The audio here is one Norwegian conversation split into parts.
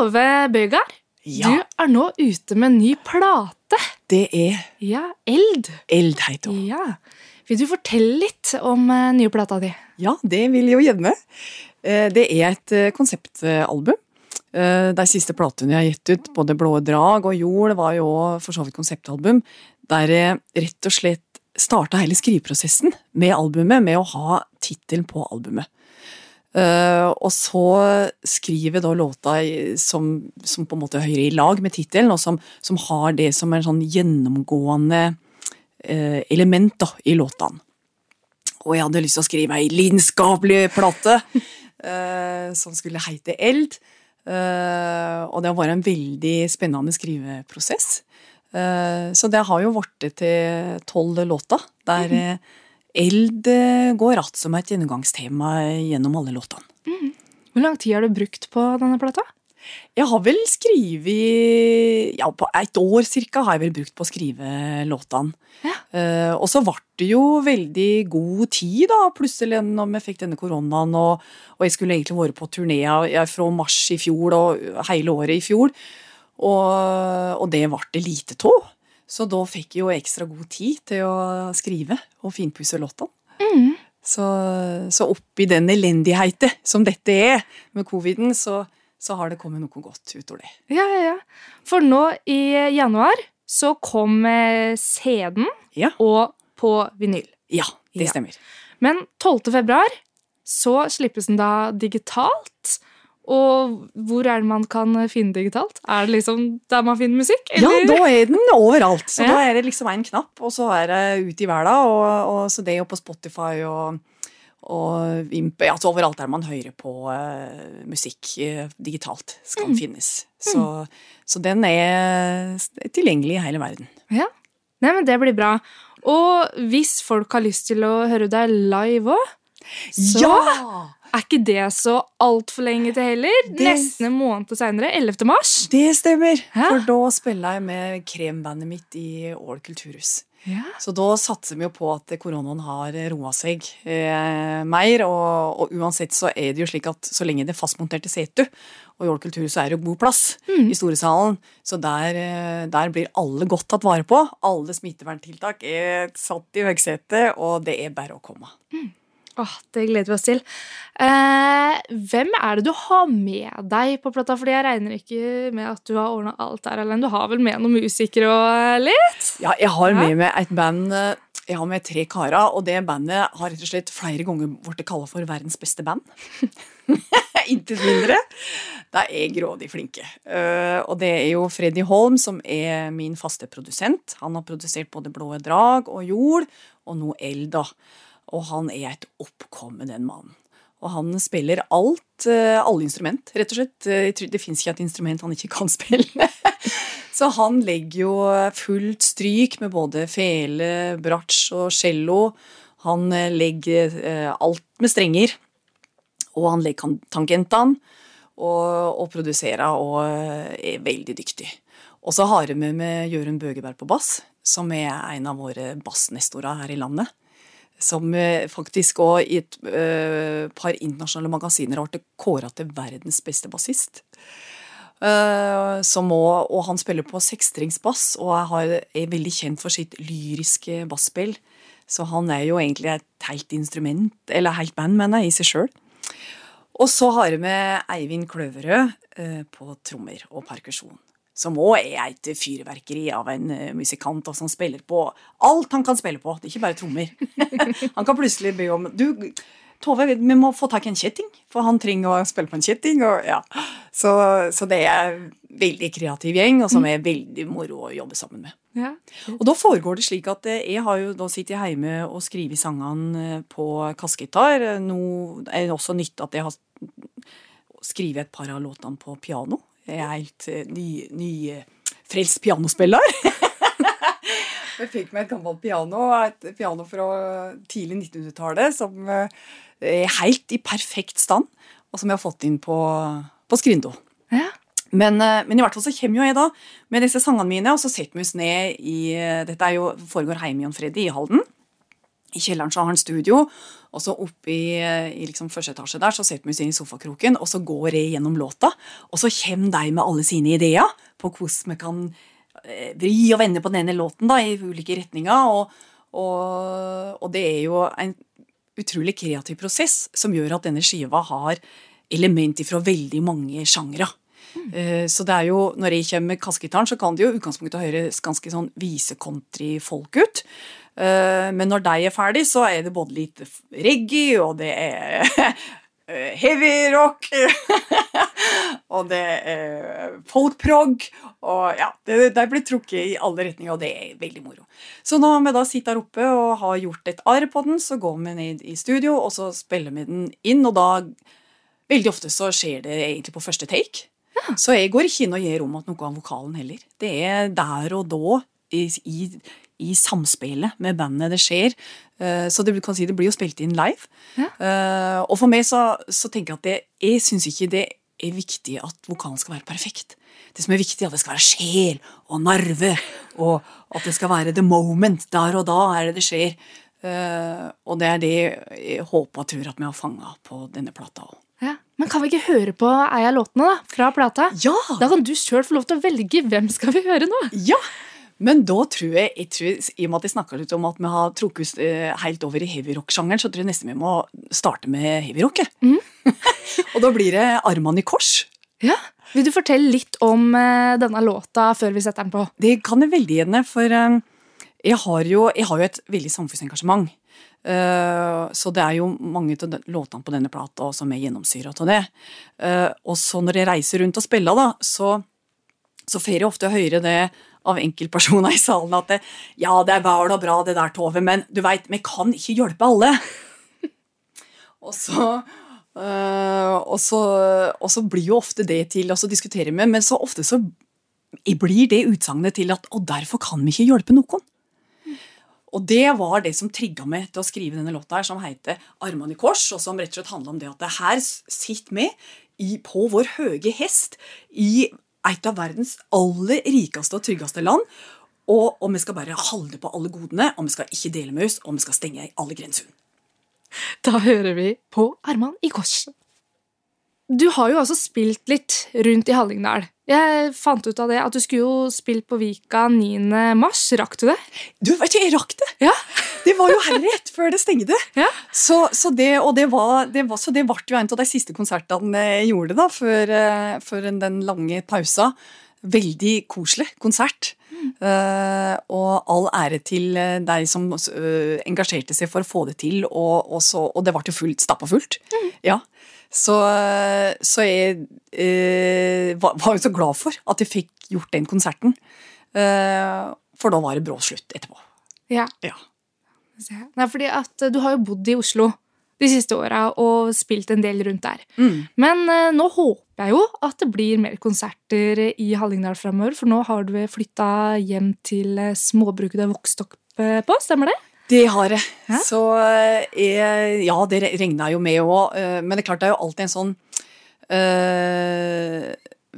Tove Bøygard, Ja, du er nå ute med en ny plate. det er Ja, Eld. Eld, heter hun. Ja. Vil du fortelle litt om eh, nye plata di? Ja, det vil jeg jo gjerne. Eh, Det er et eh, konseptalbum. De siste platene jeg har gitt ut, både Blå drag og Jord, var jo for så vidt konseptalbum. Der jeg rett og slett starta hele skriveprosessen med albumet med å ha tittelen på albumet. Eh, og så skriver da låta som, som på en måte hører i lag med tittelen, og som, som har det som en sånn gjennomgående uh, element da, i låtene. Og jeg hadde lyst til å skrive ei lidenskapelig plate uh, som skulle heite Eld. Og det har vært en veldig spennende skriveprosess. Så det har jo blitt til tolv låter, der eh, eld eh, går att som et gjennomgangstema gjennom alle låtene. Hvor lang tid har du brukt på denne plata? Jeg har vel skrevet Ja, på et år cirka har jeg vel brukt på å skrive låtene. Ja. Uh, og så ble det jo veldig god tid, da, plutselig når vi fikk denne koronaen. Og, og jeg skulle egentlig vært på turné fra mars i fjor og hele året i fjor. Og, og det ble det lite av. Så da fikk jeg jo ekstra god tid til å skrive og finpusse låtene. Så, så oppi den elendigheten som dette er med coviden, så, så har det kommet noe godt ut av det. Ja, ja, ja. For nå i januar så kom eh, CD-en Ja, og på vinyl. ja det Ja. stemmer. Men 12. februar så slippes den da digitalt. Og hvor er det man kan finne digitalt? Er det liksom der man finner musikk? Ja, da er den overalt. Så Ja. da er det liksom en knapp, og så er det ute i verden. Og, og så det er jo på Spotify og, og ja, så overalt der man hører på uh, musikk uh, digitalt, skal den finnes. Så, så den er tilgjengelig i hele verden. Ja. Nei, men det blir bra. Og hvis folk har lyst til å høre deg live òg, så er ikke det så altfor lenge til heller. Det- Nesten en måned seinere, 11. mars. Det stemmer! Hæ? For da spiller jeg med krembandet mitt i Ål kulturhus. Ja. Så da satser vi jo på at koronaen har roa seg eh, mer. Og, og uansett så er det jo slik at så lenge det er fastmonterte seter, og i Ål kulturhus er det jo god plass i storesalen, så der, eh, der blir alle godt tatt vare på. Alle smitteverntiltak er satt i høgsetet, og det er bare å komme. Åh, det gleder vi oss til. Eh, hvem er det du har med deg på plata? Fordi jeg regner ikke med at du har ordna alt der alene. Du har vel med noen musikere og litt? Ja, jeg har med meg et band eh, Jeg har med tre karer, og det bandet har rett og slett flere ganger blitt kalla for verdens beste band. Intet mindre. De er grådig flinke. Eh, og det er jo Freddy Holm som er min faste produsent. Han har produsert både Blå drag og Jord, og nå Eld, da. Og han er et oppkommende mann. Og han spiller alt, eh, alle instrument, rett og slett. Eh, Det fins ikke et instrument han ikke kan spille. Så han legger jo fullt stryk med både fele, bratsj og cello. Han eh, legger alt med strenger. Og han legger tangentene og, og produserer og er veldig dyktig. Og så har vi med Jørund Bøgeberg på bass, som er en av våre bassnestorer her i landet. Som eh, faktisk òg i et eh, par internasjonale magasiner har blitt kåra til verdens beste bassist. Eh, må, og han spiller på sekstringsbass og er, er veldig kjent for sitt lyriske basspill. Så han er jo egentlig et helt instrument, eller helt band, mener jeg, i seg sjøl. Og så har vi Eivind Kløverød på trommer og perkusjon. Som òg er et fyrverkeri av en eh, musikant og som spiller på alt han kan spille på. Det er ikke bare trommer. han kan plutselig be om Du, Tove, vi må få tak i en kjetting, for han trenger å spille på en kjetting. Og, ja. så, så det er en veldig kreativ gjeng, og som er veldig moro å jobbe sammen med. Ja. Og da foregår det slik at eh, jeg har jo da sittet hjemme og skrevet sangene eh, på kassegitar. Nå er det også nytt at jeg har skrevet et par av låtene på piano. Helt eh, ny, ny eh, pianospiller. jeg fikk meg et gammelt piano, et piano fra tidlig 1900-tallet, som eh, er helt i perfekt stand, og som jeg har fått inn på, på Skrindo. Ja. Men, men i hvert fall så kommer jo jeg da med disse sangene mine, og så setter vi oss ned i Dette er jo, foregår hjemme i Jon Freddy i Halden. I kjelleren så har han studio, og så oppe i, i liksom første etasje der så setter vi oss inn i sofakroken, og så går jeg gjennom låta, og så kommer de med alle sine ideer på hvordan vi kan eh, vri og vende på denne låten da, i ulike retninger. Og, og, og det er jo en utrolig kreativ prosess som gjør at denne skiva har element fra veldig mange sjangre. Mm. Så det er jo, når jeg kommer med kassegitaren, så kan det jo utgangspunktet høres ganske sånn vise-country-folk ut. Eh, men når de er ferdig, så er det både litt reggae, og det er eh, heavy rock Og det er folkprog. Og ja, det, det, blir trukket i alle retninger, og det er veldig moro. Så når vi da sitter her oppe og har gjort et arr på den, så går vi ned i studio, og så spiller vi den inn, og da Veldig ofte så skjer det egentlig på første take. Ja. Så jeg går ikke inn og gir rom til noe av vokalen heller. Det er der og da, i, i i samspillet med bandet det skjer. Eh, så det, kan si, det blir jo spilt inn live. Ja. Eh, og for meg så, så, tenker jeg at det, jeg syns ikke det er viktig at vokalen skal være perfekt. Det som er viktig, er at det skal være sjel og nerve, og at det skal være the moment. Der og da er det det skjer. Eh, og det er det jeg håper og tror at vi har fanga på denne plata òg. Ja. Men kan vi ikke høre på ei av låtene da, fra plata? Ja! Da kan du sjøl få lov til å velge hvem skal vi høre nå. Ja, men da tror jeg, jeg tror, i og med at jeg snakka litt om at vi har trukket oss eh, helt over i heavyrock-sjangeren, så tror jeg nesten vi må starte med heavyrock. Mm. og da blir det armene i kors. Ja. Vil du fortelle litt om uh, denne låta før vi setter den på? Det kan jeg veldig gjerne, for uh, jeg, har jo, jeg, har jo, et veldig samfunnsengasjement. Uh, så det er jo mange av låtene på denne plata som er gjennomsyra av det. og så når jeg reiser rundt og spiller, da, så, så får jeg ofte høre det av enkeltpersoner i salen at det, ja, det vel og bra det der, Tove, men du veit, vi kan ikke hjelpe alle. og så øh, og, så, og så blir jo ofte det til, å diskutere med, men så ofte så blir det utsagnet til at og derfor kan vi ikke hjelpe noen. Og det var det som trigga meg til å skrive denne låta, her, som heter 'Armene i kors', og som rett og slett handler om det at det her sitter vi på vår høye hest i et av verdens aller rikeste og tryggeste land. Og, om vi skal bare holde på alle godene, om vi skal ikke dele med oss, om vi skal stenge alle grenser. Da hører vi på Arman i kors. Du har jo altså spilt litt rundt i Hallingdal. Jeg fant ut av det at du skulle jo spilt på Vika 9. mars. Rakk du det? Du, vet du, jeg rakk det! Ja. Det var jo rett før det stengte. Ja. Så, så, det, og det var, det var, så det ble jo en av de siste konsertene jeg gjorde da, før, eh, før den lange pausa. Veldig koselig konsert. Mm. Uh, og all ære til eh, deg som uh, engasjerte seg for å få det til, og, og, så, og det ble jo fullt, stappa fullt. Mm. Ja. Så, så jeg uh, var, var, jo så glad for at jeg fikk gjort den konserten. for da var det brå slutt etterpå. Ja. ja. Nei, fordi at du har jo bodd i Oslo de siste åra og spilt en del rundt der. Mm. Men uh, nå håper jeg jo at det blir mer konserter i Hallingdal framover, for nå har du flytta hjem til uh, småbruket du har vokst opp uh, på, stemmer det? Det har jeg. Ja? Så jeg, Ja, det regna jo med òg, men det er klart det er jo alltid en sånn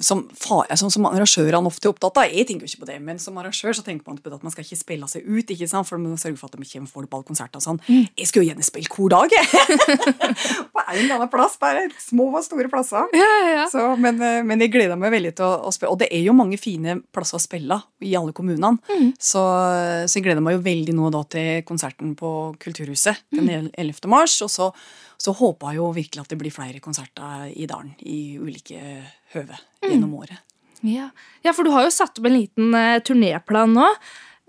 som, som, som arrangør er han ofte opptatt av. Jeg tenker jo ikke på det, men som arrangør så tenker man på det at man skal ikke spille seg ut. ikke sant? For man må sørge for at de kommer folk på alle konserter og sånn. Mm. Jeg skulle jo gjerne spille hver dag, på en eller annen plass. Bare små og store plasser. Ja, ja, ja. Så, men, eh, men, jeg gleder meg veldig til å, å, spille. Og det er jo mange fine plasser å spille i alle kommunene. Mm. Så, så, jeg gleder meg jo veldig nå da til konserten på Kulturhuset den 11. Mm. mars. Og så, så jeg jo virkelig at det blir flere konserter i dalen i ulike høve gjennom mm. året. Ja. ja. for du har jo satt opp en liten uh, turnéplan nå.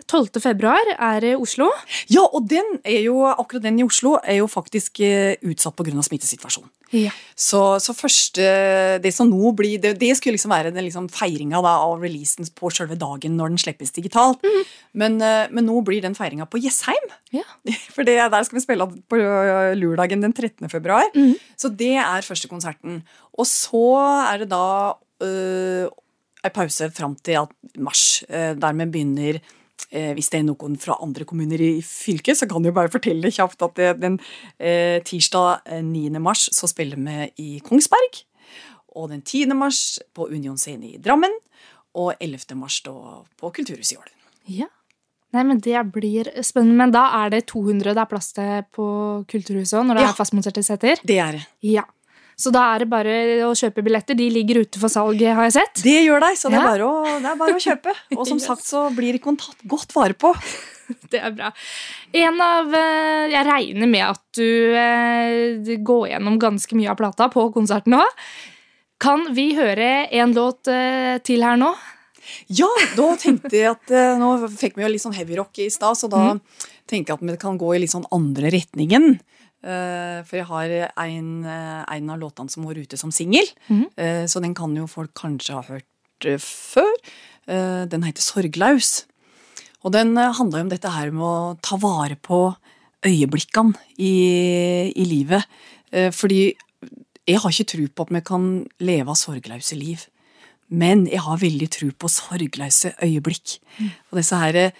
12. februar er i Oslo. Ja, og den jo, akkurat den i Oslo er jo faktisk uh, utsatt pga. smittesituasjonen. Ja. Så, så først Det som nå blir Det, det skulle liksom være den liksom feiringa av releasen på selve dagen når den slippes digitalt. Mm. Men, uh, men, nå blir den feiringa på Jessheim. Ja. For det, der skal vi spille på lørdagen den 13. februar. Mm. Så det er første konserten. Og så er det da øh, ei pause fram til mars, der vi begynner hvis det er noen fra andre kommuner i fylket, så kan jeg bare fortelle kjapt at den øh, tirsdag 9. mars så spiller vi i Kongsberg. Og den 10. mars på Union Scene i Drammen. Og 11. mars på Kulturhuset i Ålen. Ja. Nei, men Det blir spennende. Men da er det 200 det er plass til på Kulturhuset òg, når det Ja. er fastmonterte seter? Det er det. Ja. Så da er det bare å kjøpe billetter. De ligger ute for salg, har jeg sett. Det gjør deg, så det er, Ja. bare å, det er bare å kjøpe. Og som Yes. sagt så blir ikke tatt godt vare på. Det er bra. En av eh, Jeg regner med at du eh, går gjennom ganske mye av plata på konserten nå. Kan vi høre en låt eh, til her nå? Ja, da tenkte jeg at Nå fikk vi jo litt sånn heavyrock i stad, så da tenker jeg at vi kan gå i litt sånn andre retningen. Eh, for jeg har en, eh, en av låtene som går ute som singel, mm. så den kan jo folk kanskje ha hørt før. Den heter Sorglaus. Og den handler jo om dette her med å ta vare på øyeblikkene i, i livet. Fordi jeg har ikke tro på at vi kan leve av sorgløse liv. Men jeg har veldig tro på sorgløse øyeblikk. Og disse her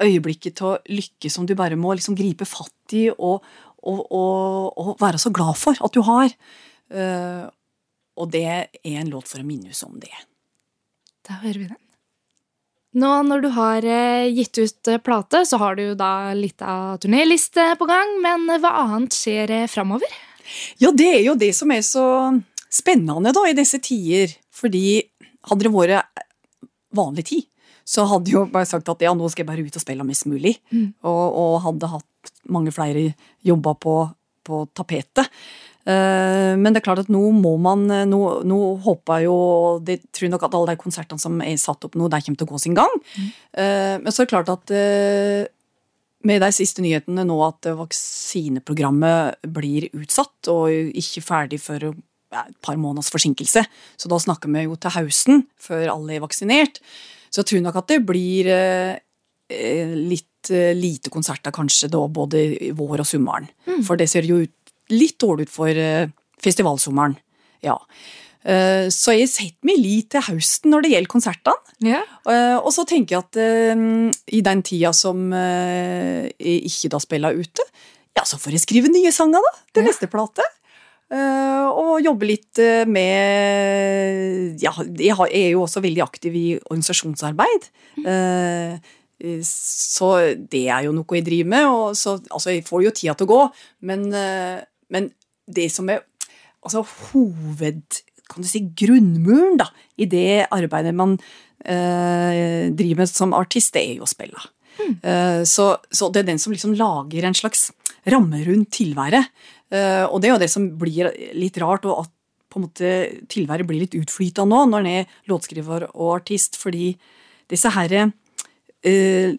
øyeblikket til lykke som du bare må liksom gripe fatt i og, og, og, og være så glad for at du har. Uh, og det er en låt for å minnes om det. Da hører vi den. Nå når du har eh, gitt ut eh, plate, så har du da litt av turnéliste på gang, men hva annet skjer framover? Ja, det er jo det som er så spennende da i disse tider. Fordi hadde det vært vanlig tid, så hadde jo bare sagt at ja, nå skal jeg bare ut og spille mest mulig. Og, og hadde hatt mange flere jobber på, på tapetet. Eh, men det er klart at nå må man Nå, nå håper jeg jo jeg tror nok at alle de konsertene som er satt opp nå, de kommer til å gå sin gang. Mm. men så er det klart at eh, med de siste nyhetene nå at vaksineprogrammet blir utsatt og ikke ferdig før et par måneders forsinkelse, så da snakker vi jo til høsten, før alle er vaksinert, så jeg tror nok at det blir eh, eh, litt eh, lite konserter kanskje da, både i vår og sommeren. For det ser jo ut, litt dårlig ut for eh, festivalsommeren. Ja. Eh, så jeg setter meg litt til høsten når det gjelder konsertene. Yeah. Og så tenker jeg at i den tida som jeg ikke da spiller ute, ja, så får jeg skrive nye sanger da, til yeah. neste plate. Og jobbe litt med Ja, jeg, er jo også veldig aktiv i organisasjonsarbeid. Eh, så det er jo noe jeg driver med. Og så, altså, jeg får jo tida til å gå, men, eh, men det som er altså, hoved kan du si, grunnmuren da, i det arbeidet man eh, driver med som artist, det er jo å spille. Eh, så, så det er den som liksom lager en slags ramme rundt tilværet. Eh, og det er jo det som blir litt rart, og at på en måte tilværet blir litt utflyta nå, når en er låtskriver og artist, fordi disse herre eh,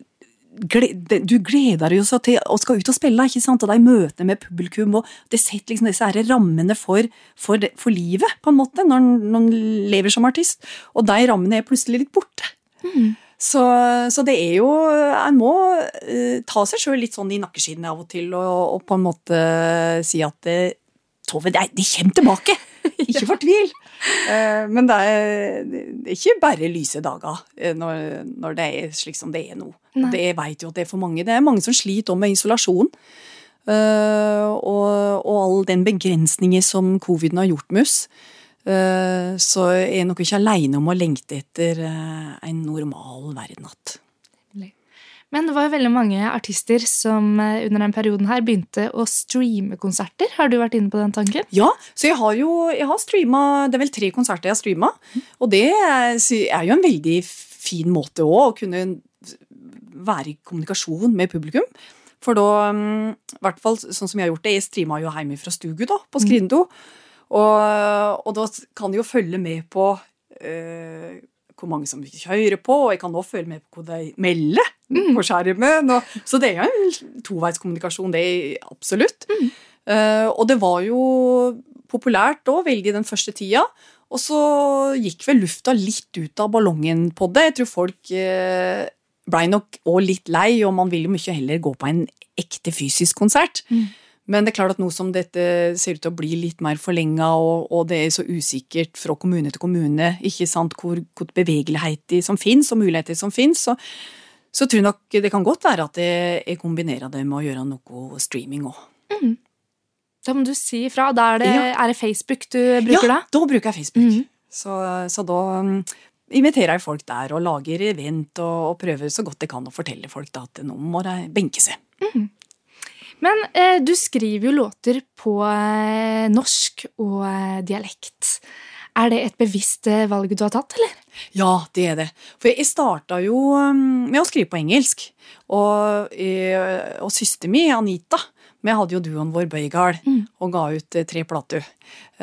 du gleder deg jo så til å skal ut og spille, ikke sant? og de møtene med publikum. og Det setter liksom disse her rammene for, for, det- for livet, på en måte, når man lever som artist. Og de rammene er plutselig litt borte. Så, så det er jo En må uh, ta seg sjøl litt sånn i nakkeskinnet av og til og, og på en måte si at eh, Tove, det, er- det kommer tilbake! Ikke fortvil! Eh, men det er, ikke bare lyse dager eh, når, når det er slik som det er nå. Nei. Det vet jo at det er for mange. Det er mange som sliter med isolasjon. Eh, og, og all den begrensningen som coviden har gjort med oss. Så er jeg nok ikke aleine om å lengte etter en normal verden igjen. Men det var jo veldig mange artister som eh, under den perioden her begynte å streame konserter. Har du vært inne på den tanken? Ja, så jeg har jo jeg har streama Det er vel tre konserter jeg har streama. Og det er, jo en veldig fin måte òg, å kunne være i kommunikasjon med publikum. For da, mm, i hvert fall sånn som jeg har gjort det, jeg streama jo hjemme fra stugu da, på Skrindo. Og, og da kan jeg jo følge med på eh, hvor mange som hører på, og jeg kan også følge med på hva de melder på skjermen. Og, så det er jo en toveiskommunikasjon, det er absolutt. Eh, og det var jo populært da, veldig den første tida. Og så gikk vel lufta litt ut av ballongen på det. Jeg tror folk uh, blei nok òg litt lei, og man vil jo mye heller gå på en ekte fysisk konsert. Men det er klart at nå som dette ser ut til å bli litt mer forlenga, og, og det er så usikkert fra kommune til kommune ikke sant, hvor, hvor bevegelighet som finnes, og muligheter som finnes, så, så tror jeg nok det kan godt være at jeg, jeg kombinerer det med å gjøre noe streaming òg. Da må du si ifra. Da er, det, Ja. er det Facebook du bruker ja, da? da bruker jeg Facebook. Mm. Så, så da mm, inviterer jeg folk der og lager event og, og prøver så godt jeg kan å fortelle folk da, at nå må de benke seg. Mm. Men eh, du skriver jo låter på eh, norsk og eh, dialekt. Er det et bevisst eh, valg du har tatt, eller? Ja, det er det. For jeg starta jo um, med å skrive på engelsk. Og, eh, og søster mi, Anita, vi hadde jo duoen vår Bøygal mm. og ga ut eh, tre plater.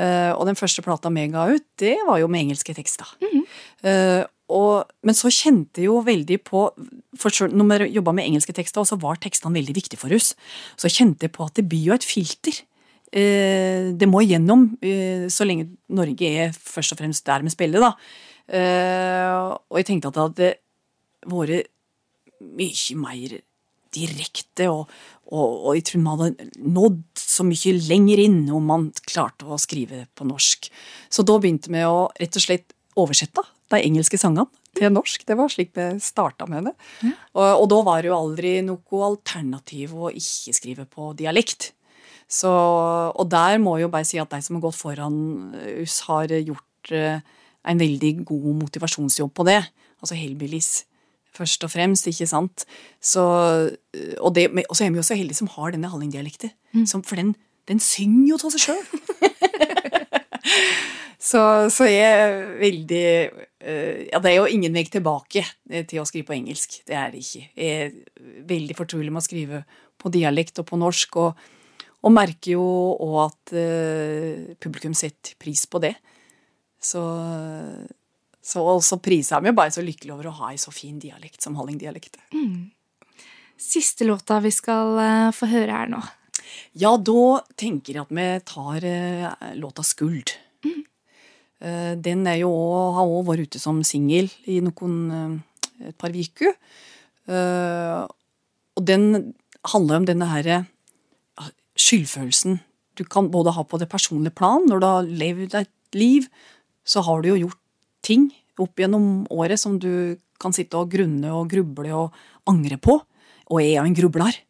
Og den første plata vi ga ut, det var jo med engelske tekster. Mm. Og, men så kjente jeg jo veldig på for Når vi jobba med engelske tekster, så var tekstene veldig viktige for oss. Så kjente jeg på at det blir jo et filter. Uh, det må igjennom, så lenge Norge er først og fremst der vi spiller, da. og jeg tenkte at det hadde vært mye mer direkte, og, og, og jeg tror man hadde nådd så mye lenger inn om man klarte å skrive på norsk. Så da begynte vi å rett og slett oversette de engelske sangene til norsk. Det var slik vi starta med det. Ja. Og, og, da var det jo aldri noe alternativ å ikke skrive på dialekt. Så, og der må jeg jo bare si at de som har gått foran oss, har gjort uh, en veldig god motivasjonsjobb på det. Altså Hellbillies først og fremst, ikke sant. Så, og, det, og, så er vi jo så heldige som har denne hallingdialekten. Mm. For den, den synger jo av seg sjøl. så, så jeg er veldig uh, Ja, det er jo ingen vei tilbake eh, til å skrive på engelsk. Det er det ikke. Jeg er veldig fortrolig med å skrive på dialekt og på norsk, og, og merker jo òg at uh, publikum setter pris på det. Så så, også priser jeg meg bare så lykkelig over å ha ei så fin dialekt som hallingdialekt. Mm. Siste låta vi skal uh, få høre her nå. Ja, da tenker jeg at vi tar uh, låta 'Skuld'. Mm. Uh, den er jo, har òg vært ute som singel i noen et par uker. og den handler om denne her skyldfølelsen du kan både ha på det personlige plan. Når du har levd et liv, så har du jo gjort ting opp gjennom året som du kan sitte og grunne og gruble og angre på. Og jeg er jo en grubler.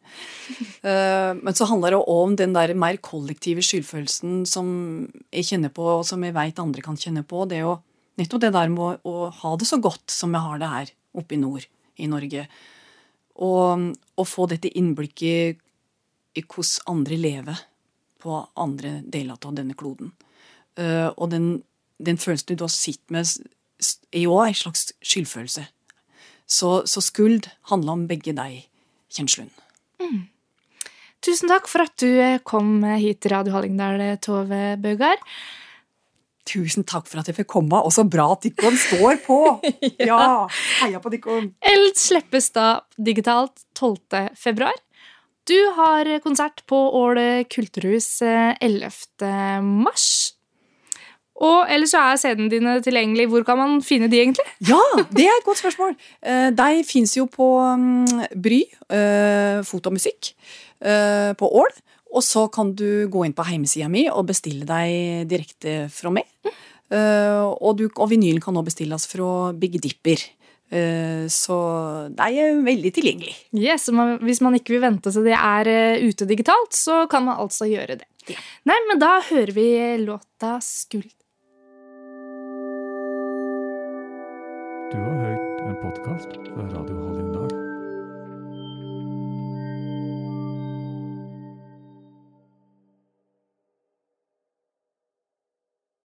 Eh, men så handler det òg om den der mer kollektive skyldfølelsen som jeg kjenner på, og som jeg veit andre kan kjenne på. Det er jo nettopp det der med å, ha det så godt som jeg har det her oppe i nord i Norge. Og, og få dette innblikket i hvordan andre lever på andre deler av denne kloden. Eh, og den den følelsen du da sitter med, er jo en slags skyldfølelse. Så, så skuld handler om begge de kjenslene. Mm. Tusen takk for at du eh, kom hit til Radio Hallingdal, eh, Tove Bøgard. Tusen takk for at jeg fikk komme, og så bra at Dikkon står på! ja. ja, heia på Dikkon. Eld slippes da digitalt 12. februar. Du har konsert på Ål kulturhus 11. Eh, mars. Og ellers så er CD-ene dine tilgjengelig. Hvor kan man finne de, egentlig? Ja, det er et godt spørsmål. Eh, de fins jo på mm, Bry, eh, fotomusikk, eh, på Ål. Og så kan du gå inn på hjemmesida mi og bestille deg direkte fra meg. Mm. Og, du, og vinylen kan nå bestilles fra Big Dipper. Så de er veldig tilgjengelig. Yes, Hvis man ikke vil vente til det er ute digitalt, så kan man altså gjøre det. Ja. Nei, men da hører vi låta 'Skuld'. Du har hørt en podkast fra Radio Hallingdal.